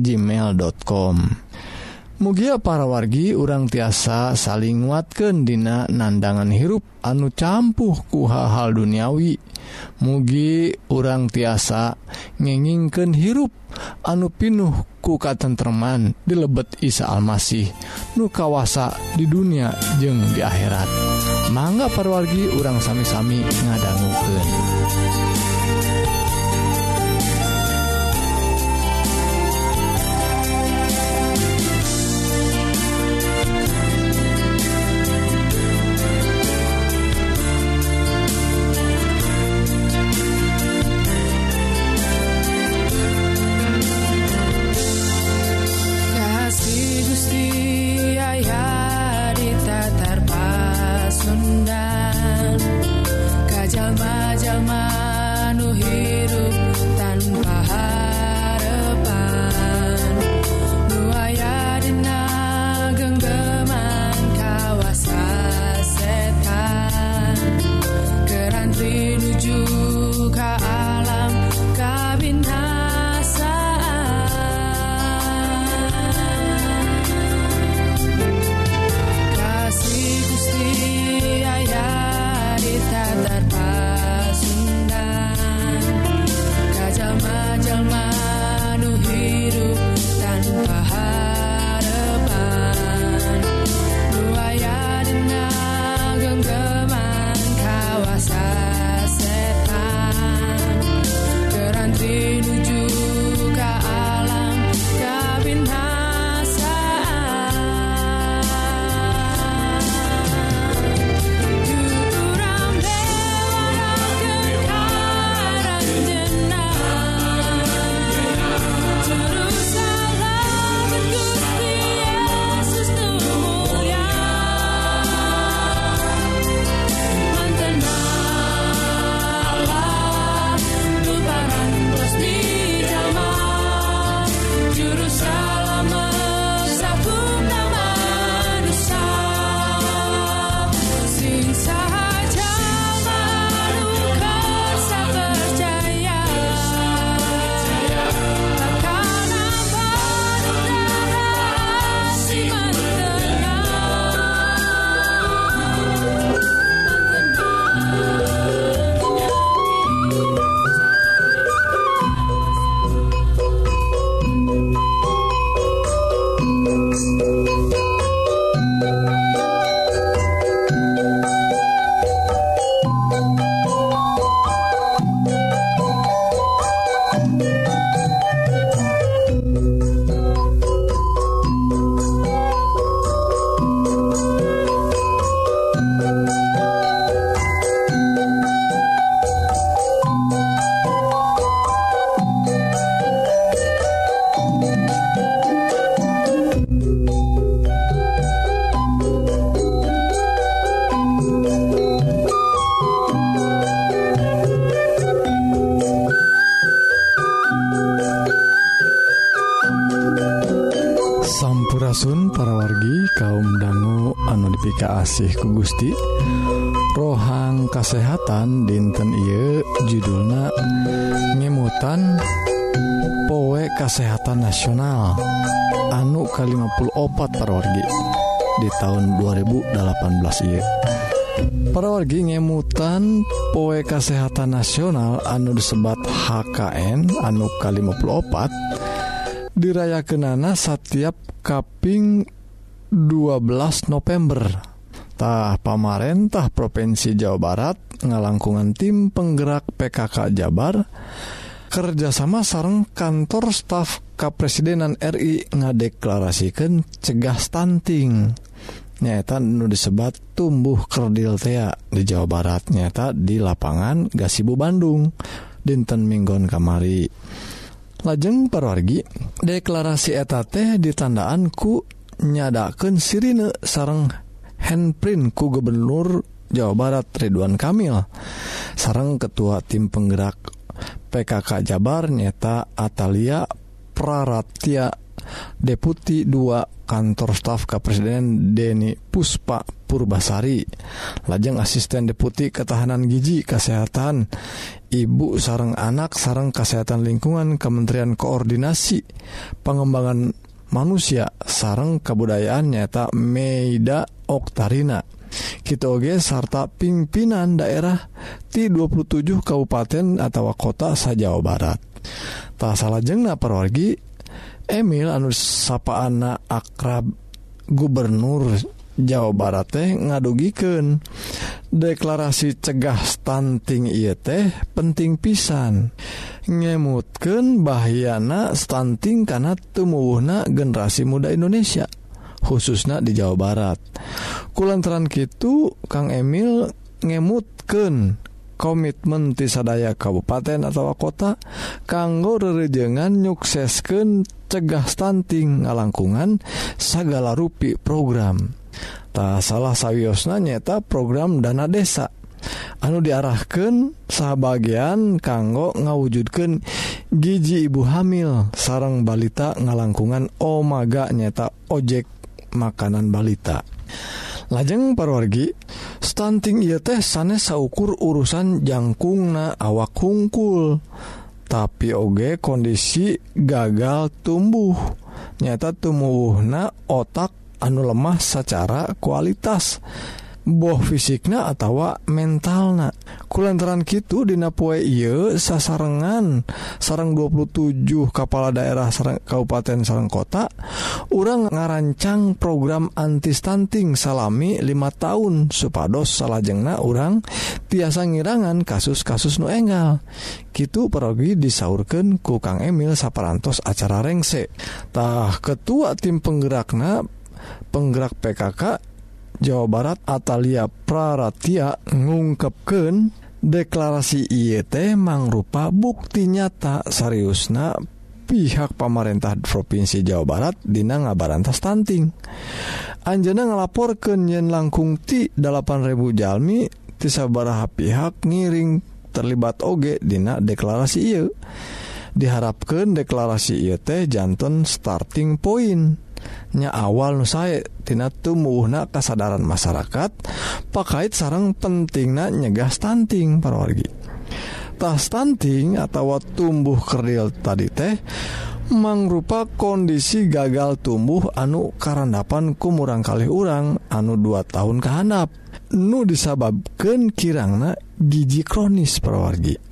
gmail.com mugia para wargi urang tiasa saling nguatkan dina nandangan hirup anu campuh ku hal-hal duniawi. Mugi urang tiasa ngengingken hirup anu pinuh ku tentteman di lebet Isa Almasih nu kawasa di dunia jeng di akhirat. Mangga parwargi urang sami-sami ngadangguken. asih ku Gusti. Rohang kasehatan dinten Ieu judulna ngemutan powe kasehatan nasional anu ke-54 parorgi di tahun 2018 Ieu. Parorgi ngemutan poe kasehatan nasional anu disebat HKN anu ke-54 dirayakenana setiap kaping 12 November. tah pamarentah Provinsi Jawa Barat ngalangkungan tim penggerak PKK Jabar kerjasama sarang kantor staf Kepresidenan RI ngadeklarasikan cegah stunting. Nyata nu disebat tumbuh kerdil tea di Jawa Barat nyata di lapangan Gasibu Bandung dinten Minggon kamari. Lajeng perwargi deklarasi etate ditandaan ku nyadaken sirine sarang handprint ku Gubernur Jawa Barat Ridwan Kamil. Sarang ketua tim penggerak PKK Jabar nyata Atalia Praratia Deputi 2 kantor staf Kepresiden Deni Puspa Purbasari. Lajeng asisten Deputi Ketahanan Giji Kesehatan Ibu sarang anak sarang kesehatan lingkungan Kementerian Koordinasi Pengembangan manusia sareng kebudayaan nyata Meida Oktarina. Kitoge sarta pimpinan daerah di 27 kabupaten atau kota sa Jawa Barat. Tak salah jengna perwargi Emil anu sapaan akrab gubernur Jawa Barat teh ngadugiken deklarasi cegah stunting ieu teh penting pisan. Ngemutken bahyana stunting karena tumuwuhna generasi muda Indonesia khususnya di Jawa Barat. Kulantaran Kitu Kang Emil ngemutken komitmen tisadaya kabupaten atau kota kanggo rerejengan nyuksesken cegah stunting ngalangkungan segala rupi program. tak salah sawiosna nyata program dana desa. Anu diarahkan sahabatbagian kanggo ngawujudkan gigi ibu hamil. Sarang balita ngalangkungan Omaga nyata ojek makanan balita. Lajeng parwargi stunting ia teh sanes saukur urusan jangkungna awak hungkul. Tapi oge kondisi gagal tumbuh. Nyata tumbuhna otak anu lemah secara kualitas. Boh fisiknya atau mentalna. Kulantaran Kitu Dinapoe Ieu sasarengan. Sarang 27 kepala daerah sarang, Kabupaten Serang kota orang ngarancang program anti stunting salami 5 tahun supados salahjengna orang tiasa ngirangan kasus-kasus nu enggal. Gitu perogi disaurkan ku Kang Emil saparantos acara rengsetah ketua tim penggerakna penggerak PKK Jawa Barat Atalia Praratia ngungkapken deklarasi IET mangrupa bukti nyata Sariusna pihak pemerintah Provinsi Jawa Barat Dina ngabarantas stunting Anjana ngelapor ke Nyen langkung ti 8000 Jalmi tisabaraha pihak ngiring terlibat oge Dina deklarasi I diharapkan deklarasi IET jantan starting point. nya awal nusaetina tumbuhna kasadaran masyarakat pakaiit sarang penting na nyegah stunting parorgitah stunting atau tumbuh kerdil tadi teh mangrupa kondisi gagal tumbuh anu karandapan kumurang kali urang anu 2 tahun kehanap nu disababkan kirangna gigi kronis perwargi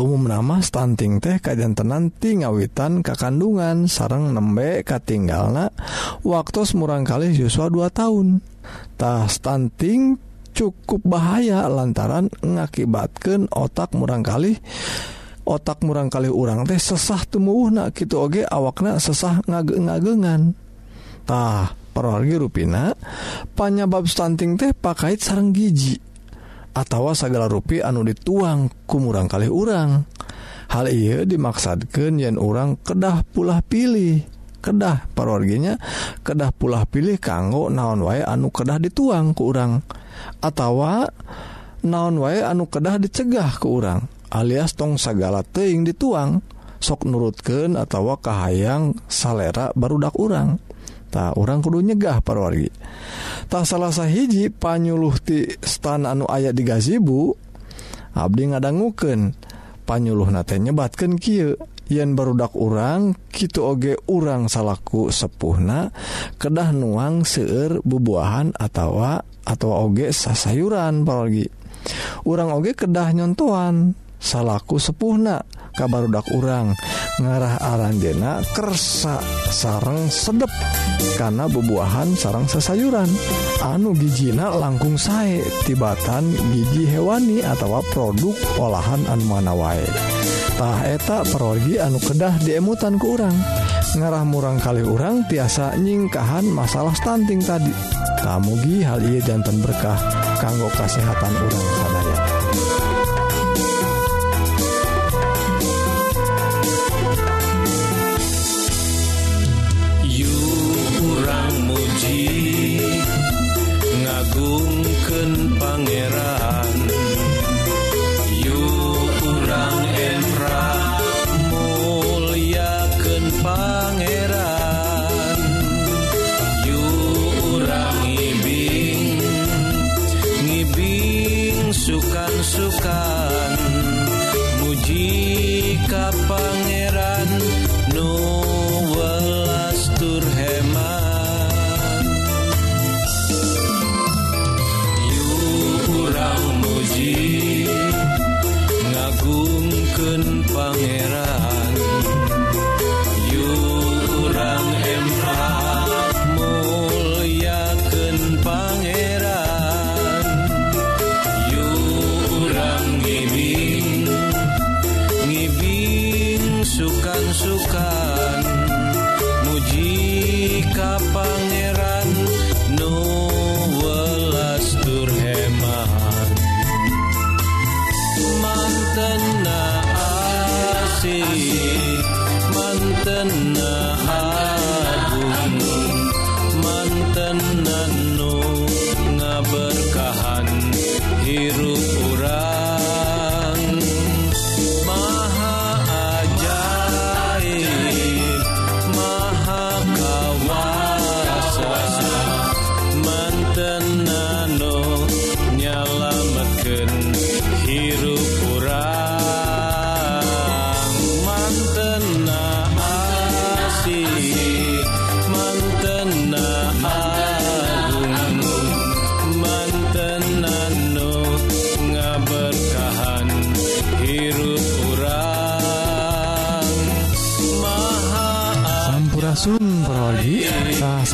umum nama stunting teh kajantenanti ngawitan kakandungan sarang nembe katinggalna waktu murang kali siswa 2 tahuntah stunting cukup bahaya lantaran ngakibatkan otak murang kali otak murang kali urang teh sesah tumbuh na gitu oge awakna sesah ngage ngagengantah perorgi ruina panyabab stunting teh pakait sarang gigi atawa segala rupi anu dituang kumurang kali urang. Hal ia dimaksadkan yen orang kedah pulah pilih kedah parorginya kedah pulah pilih kanggo naon wae anu kedah dituang ke urang atawa naon wae anu kedah dicegah ke urang alias tong segala teing dituang sok nurutken atau kahayang salera barudak urang. Ta, orang kudu nyegah parwargi tak salahsa hiji panyuluhti stan anu ayat di gazibu Abdi ngadangguken panyuluh nate nyebatkan Ky yen barudak urang Kitu oge urang salahku sepuhna kedah nuang seueur bubuahan atautawa atau oge sasayuran pargi urang oge kedah nyontoan salahku sepuhna. Kabarudak urang. Ngarah aranjenakersa sarang sedep. Karena bebuahan sarang sesayuran. Anu gijina langkung sae tibatan gigi hewani atau produk olahan anu mana waektaheta pergi anu kedah diemutan ke urang. Ngarah murang kali urang tiasa nyingkahan masalah stunting tadi. Kamugi hal ia jantan berkah kanggo kesehatan urang sadaya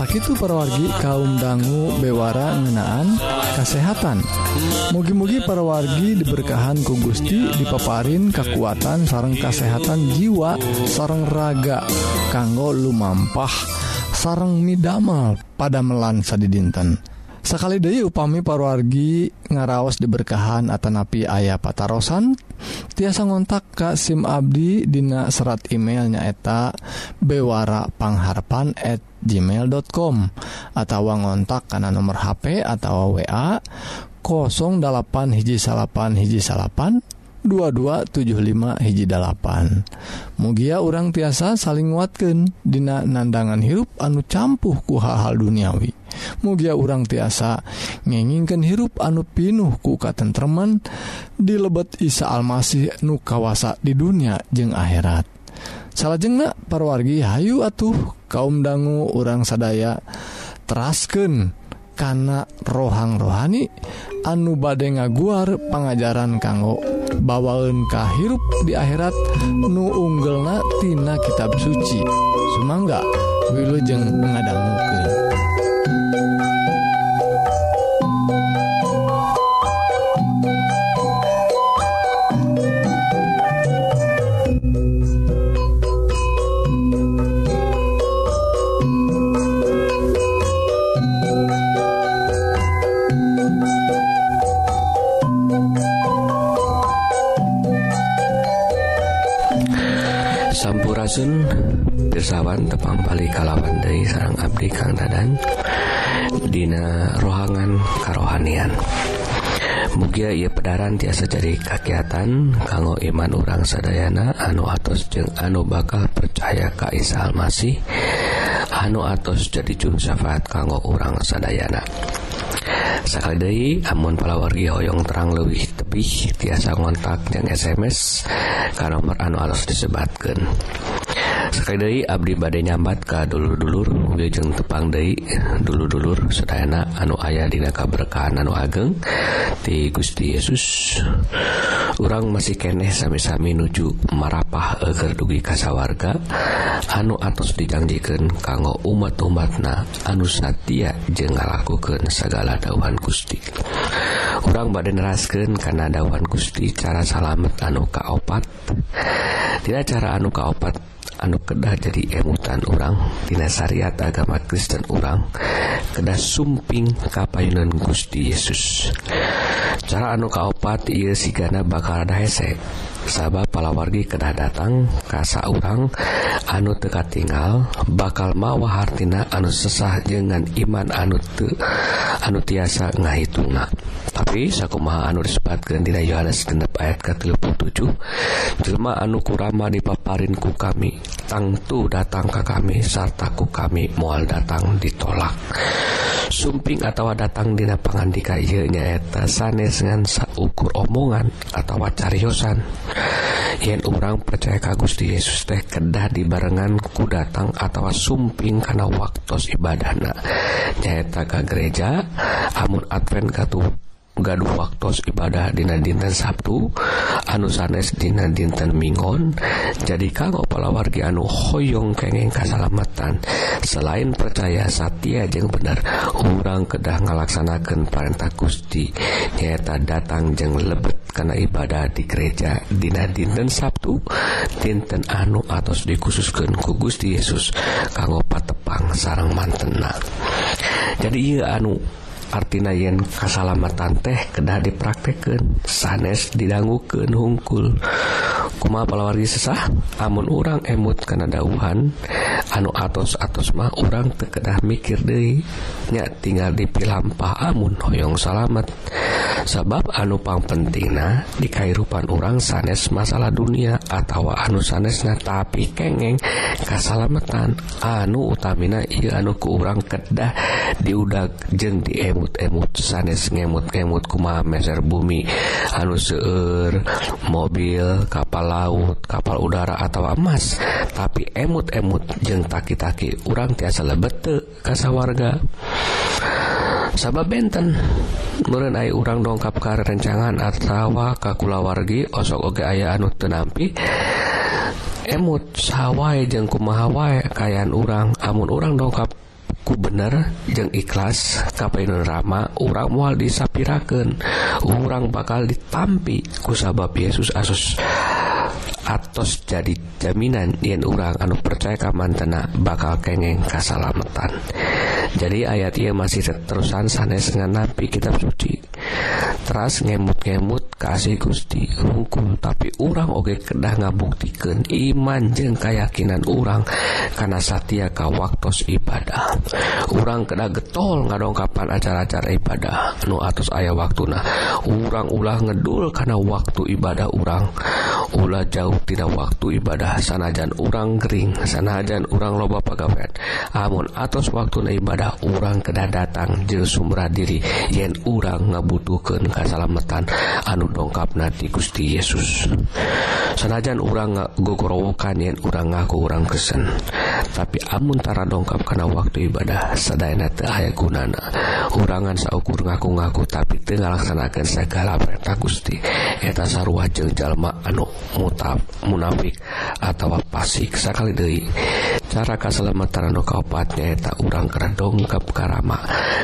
Sakitu perwargi kaum dangu bewara ngenaan kesehatan mugi-mugi perwargi diberkahan ku Gusti dipaparin kekuatan sarang kesehatan jiwa sarang raga kanggo lumampah sarang midamal pada melansa di dinten sekali Dewi upami parwargi ngaraos diberkahan Atanapi ayah patarosan tiasa ngontak Ka SIM Abdi Dina serat email nyaeta bewarapangharpan@ gmail.com atau ngontak karena nomor HP atau wa 08 hiji salapan hiji salapan 2275 hiji 8 mugia orang tiasa saling nguatkan Dina nandangan hirup anu campuh ku hal-hal duniawi. Mugia orang tiasa ngenginkan hirup anu pinuh ku katentreman di lebet Isa Almasih nu kawasa di dunia jeung akhirat. Salah jengnak parwargi Hayu atuh kaum dangu orang sadaya terasken kana rohang rohani anu bade ngaguar pengajaran kanggo bawaun kahirup di akhirat nu unggelnatina kitab suci. Sumangga Wilujeng mengadanggukan Asunpirsawan tepang balik kalawan dari sarang Abdi Kang Dadan Dina rohangan karohanian Mugia ia pedaran tiasa jadi kakiatan kanggo iman urang sadayana anu atos jeung anu bakal percaya ka Isa Almasih anu atos jadi juru syafaat kanggo urang sadayana. sekali amun palawargi hoyong terang lebih tebih tiasa ngontak yang SMS ke nomor anu alus disebatkan sekali Abdi badai nyambat ke dulu-dulur wijeng tepang Dei dulu-dulur sedayana anu ayah dina kaberkahan anu ageng. Di Gusti Yesus orang masih keneh sami-sami nuju marapah agar dugi kasawarga anu atas dijanjikan kanggo umat-umatna anu satia jeng ngalakukan segala dawan Gusti. Orang badai neraskan karena dawan Gusti cara salamet anu kaopat. Tidak cara anu kaopat anu kedah jadi emutan orangtina syariat agama Kristen orang kedah sumping kapayunan Gusti Yesus. Cara anu kaopat ia sigana bakal ada hesek sabab palawargi kedah datang kasa urang anu teka tinggal bakal mawa hartina anu sesah dengan iman anu te, anu tiasa ngahitunga tapi sakumaha anu disebutkan dina Yohanes genep ayat ke 37 jelema anu kurama dipaparin ku kami tangtu datang ke kami serta ku kami moal datang ditolak. Sumping atau datang dina pangandika ieu nyaeta sanes ngan saukur omongan atau cariosan. yen orang percaya ka Gusti Yesus teh kedah dibarengan ku datang atau sumping karena waktu ibadahna. Nyata ke gereja amun Advent katu gaduh waktu ibadah Dina dinten Sabtu anu sanes Dina dinten Mingon jadi kanggo palawargi anu Hoong kengeng kasalamatan. Selain percaya Satya jeung bener orang kedah ngalaksanakan perintah Gusti. Nyata datang jeng lebet karena ibadah di gereja Dina dinten Sabtu. Dinten anu atau dikhususkan ku Gusti Yesus kanggo patepang sarang mantena. Jadi ia anu artina yen kasalamatan teh kedah dipraktekkan sanes didangguken hungkul. kuma palawargi sesah? Amun urang emut karena dauhan anu atos-atos mah orang tekedah mikir dirinya tinggal dipilampah amun hoyong salamet. Sabab anupang pentingna di kairupan orang sanes masalah dunia atau anu sanesna tapi kengeng kasalametan anu utamina iya anu ku urang kedah diudag jeng diemut-emut sanes ngemut ngemut kuma meser bumi. Anu seueur mobil kapal laut kapal udara atau emas. Tapi emut-emut jeng taki-taki urang tiasa lebete kasa warga sabab benten Nurren ay urang dongkap ke rencangan atawa kakula wargi osok oge aya anu tenampi emut sawwai jeng kumahawai kayan urang. Amun urang dongkap ku bener jeng ikhlas kapainun Rama urang mual disapiraken urang bakal ditampi ku sabab Yesus Asus. atos jadi jaminan yen urang anu percaya ka mantena bakal kengeng kasalamatan. Jadi ayat ia masih terusan sanes dengan nabi kitab suci. Teras ngemut-ngemut kasih Gusti hukum tapi orang oge kedah ngabuktikan iman jeng keyakinan orang karena Satya waktu ibadah. Orang kedah getol ngadongkapan acara-acara ibadah nu atus ayah waktu nah orang ulah ngedul karena waktu ibadah orang ulah jauh tidak waktu ibadah. Sanajan orang kering sanajan orang loba pegawai amun atus waktu ibadah orang kedah datang je sumra diri. Yen orang dibutuhkan kasalamatan anu dongkap nanti Gusti Yesus. Sanajan urang gogorowokan yang urang ngaku urang kesen tapi amuntara dongkap karena waktu ibadah sedayana teu aya gunana. Urangan saukur ngaku-ngaku tapi teu ngalaksanakeun segala perintah Gusti. Eta sarua jeung jalma anu mutab munafik atawa pasik sakali deui cara kaselamatan anu kaopat nyaeta urang kena dongkap karama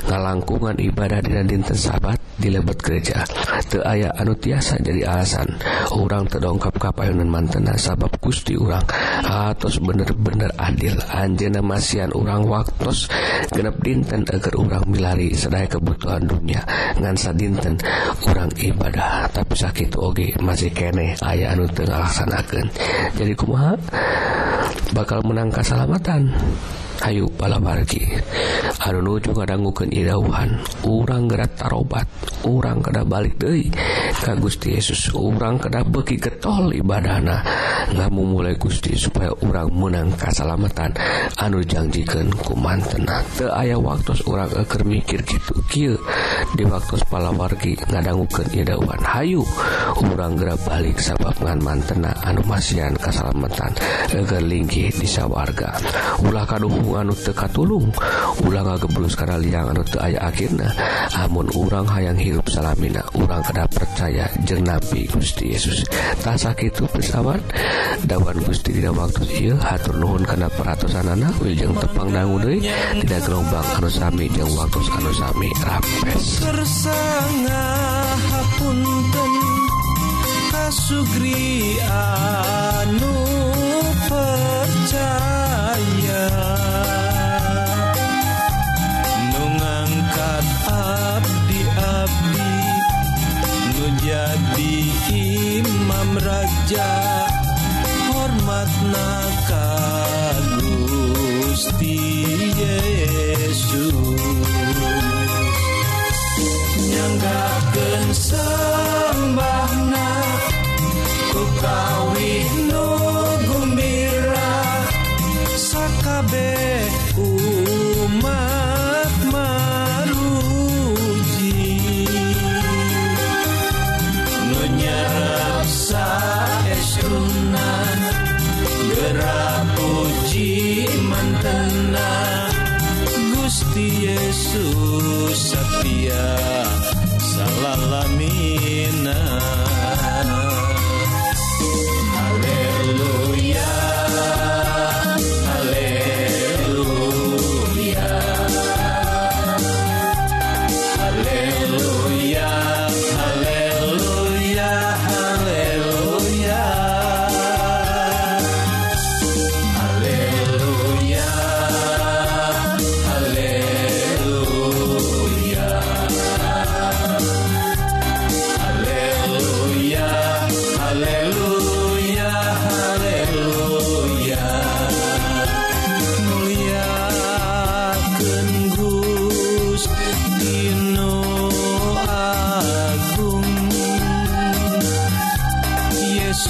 ngalangkungan ibadah dina dinten sabat di lebet gereja teu aya anu tiasa jadi alasan. Urang terdongkap kapayunan mantena sabab Gusti urang atos bener-bener adil. Anjeuna masihan urang waktos genep dinten agar urang milari sadaya kebutuhan dunia. Ngan sadinten urang ibadah tapi sakit oge masih kene. Aya anu teu ngalaksanakeun. Jadi kumaha? Bakal menang keselamatan. Ayu palabargi anu nuju ngadangguken irauhan. Urang gerak tarobat. Urang kada balik Dei ka Gusti Yesus. Urang kada beki getol ibadahna. Ngamu mulai Gusti supaya urang menang kasalamatan. Anu janjikan ku mantena. Teu ayah waktu urang eker mikir gitu kill di waktu palawargi ngadangguken irauhan. Hayu urang gerak balik sabab ngan mantena anu masihan kasalamatan. Eger linggih di sawarga. Ulah kaduh ilmu anu tekatulung ulang geblus karena liang anu te aya akhirnya amun urang hayang hirup salamina urang kada percaya jeng Nabi Gusti Yesus. Tak sakit itu pesawat dawan Gusti tidak waktu il hatur nuhun karena peratusan anak wiljeng tepang dangu deui tidak gelombang anu sami jeung waktu anu sami. Rapes hapunten kasugri anu percaya. Jadi imam raja Hormatna ka Gusti Yesus. Nyanggakeun sembahna ku kawih nu gumbira sakabeh umat Gusti Yesus setia salalami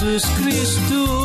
Jesucristo.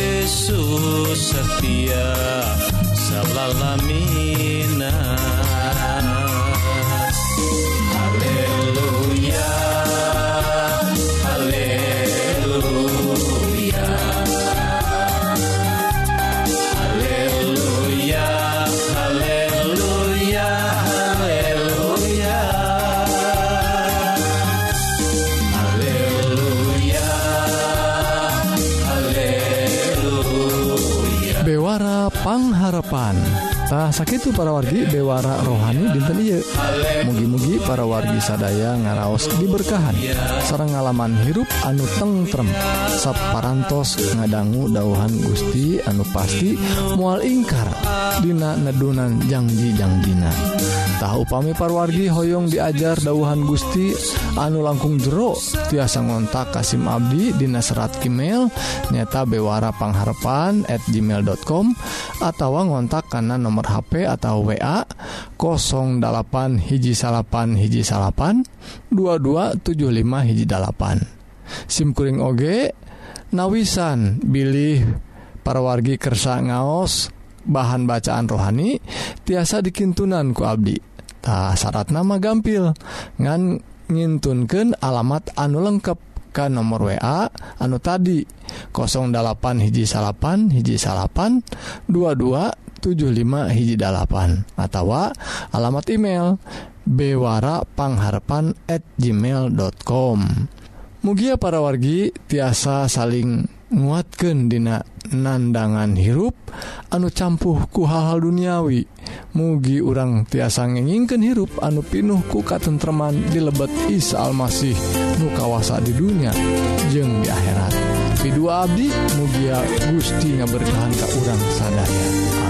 Yesus setia salalamina tah sakit para wargi Dewara rohani dinten mugi-mugi para wargi sadaya ngaraos diberkahan. Serang ngalaman hirup anu tengrem sapparantos ngadanggu dauhan Gusti anu pasti mual ingkar. Dina nedunan janji Janjina tahu pami parwargi Hoyong diajar dauhan Gusti anu langkung jero tiasa ngontak Kasim Abdi Di serat email nyata bewara pengharpan@ gmail.com atau ngontak karena nomor HP atau WA 08 hiji salapan hiji salapan 2275 hijjipan SIMkuring OG nawisan bilih para wargi kersa ngaos bahan bacaan rohani tiasa dikintunanku Abdi Ta syarat nama gampil ngan nyintunkan alamat anu lengkap ke nomor WA anu tadi 08 hiji salapan hiji salapan 2275 hiji dalapan atau alamat email bewarapangharpan at gmail.com Mugia para wargi tiasa saling nguatkan dina nandangan hirup anu campuhku hal-hal duniawi. mugi urang tiasa ngeningken hirup anu pinuh kuka tentteman di lebet Isa Almasih nukawasa di dunia jeng di akhirat. Kedua Abdi mugia Gusti ngaberkahan ke urang sadaya.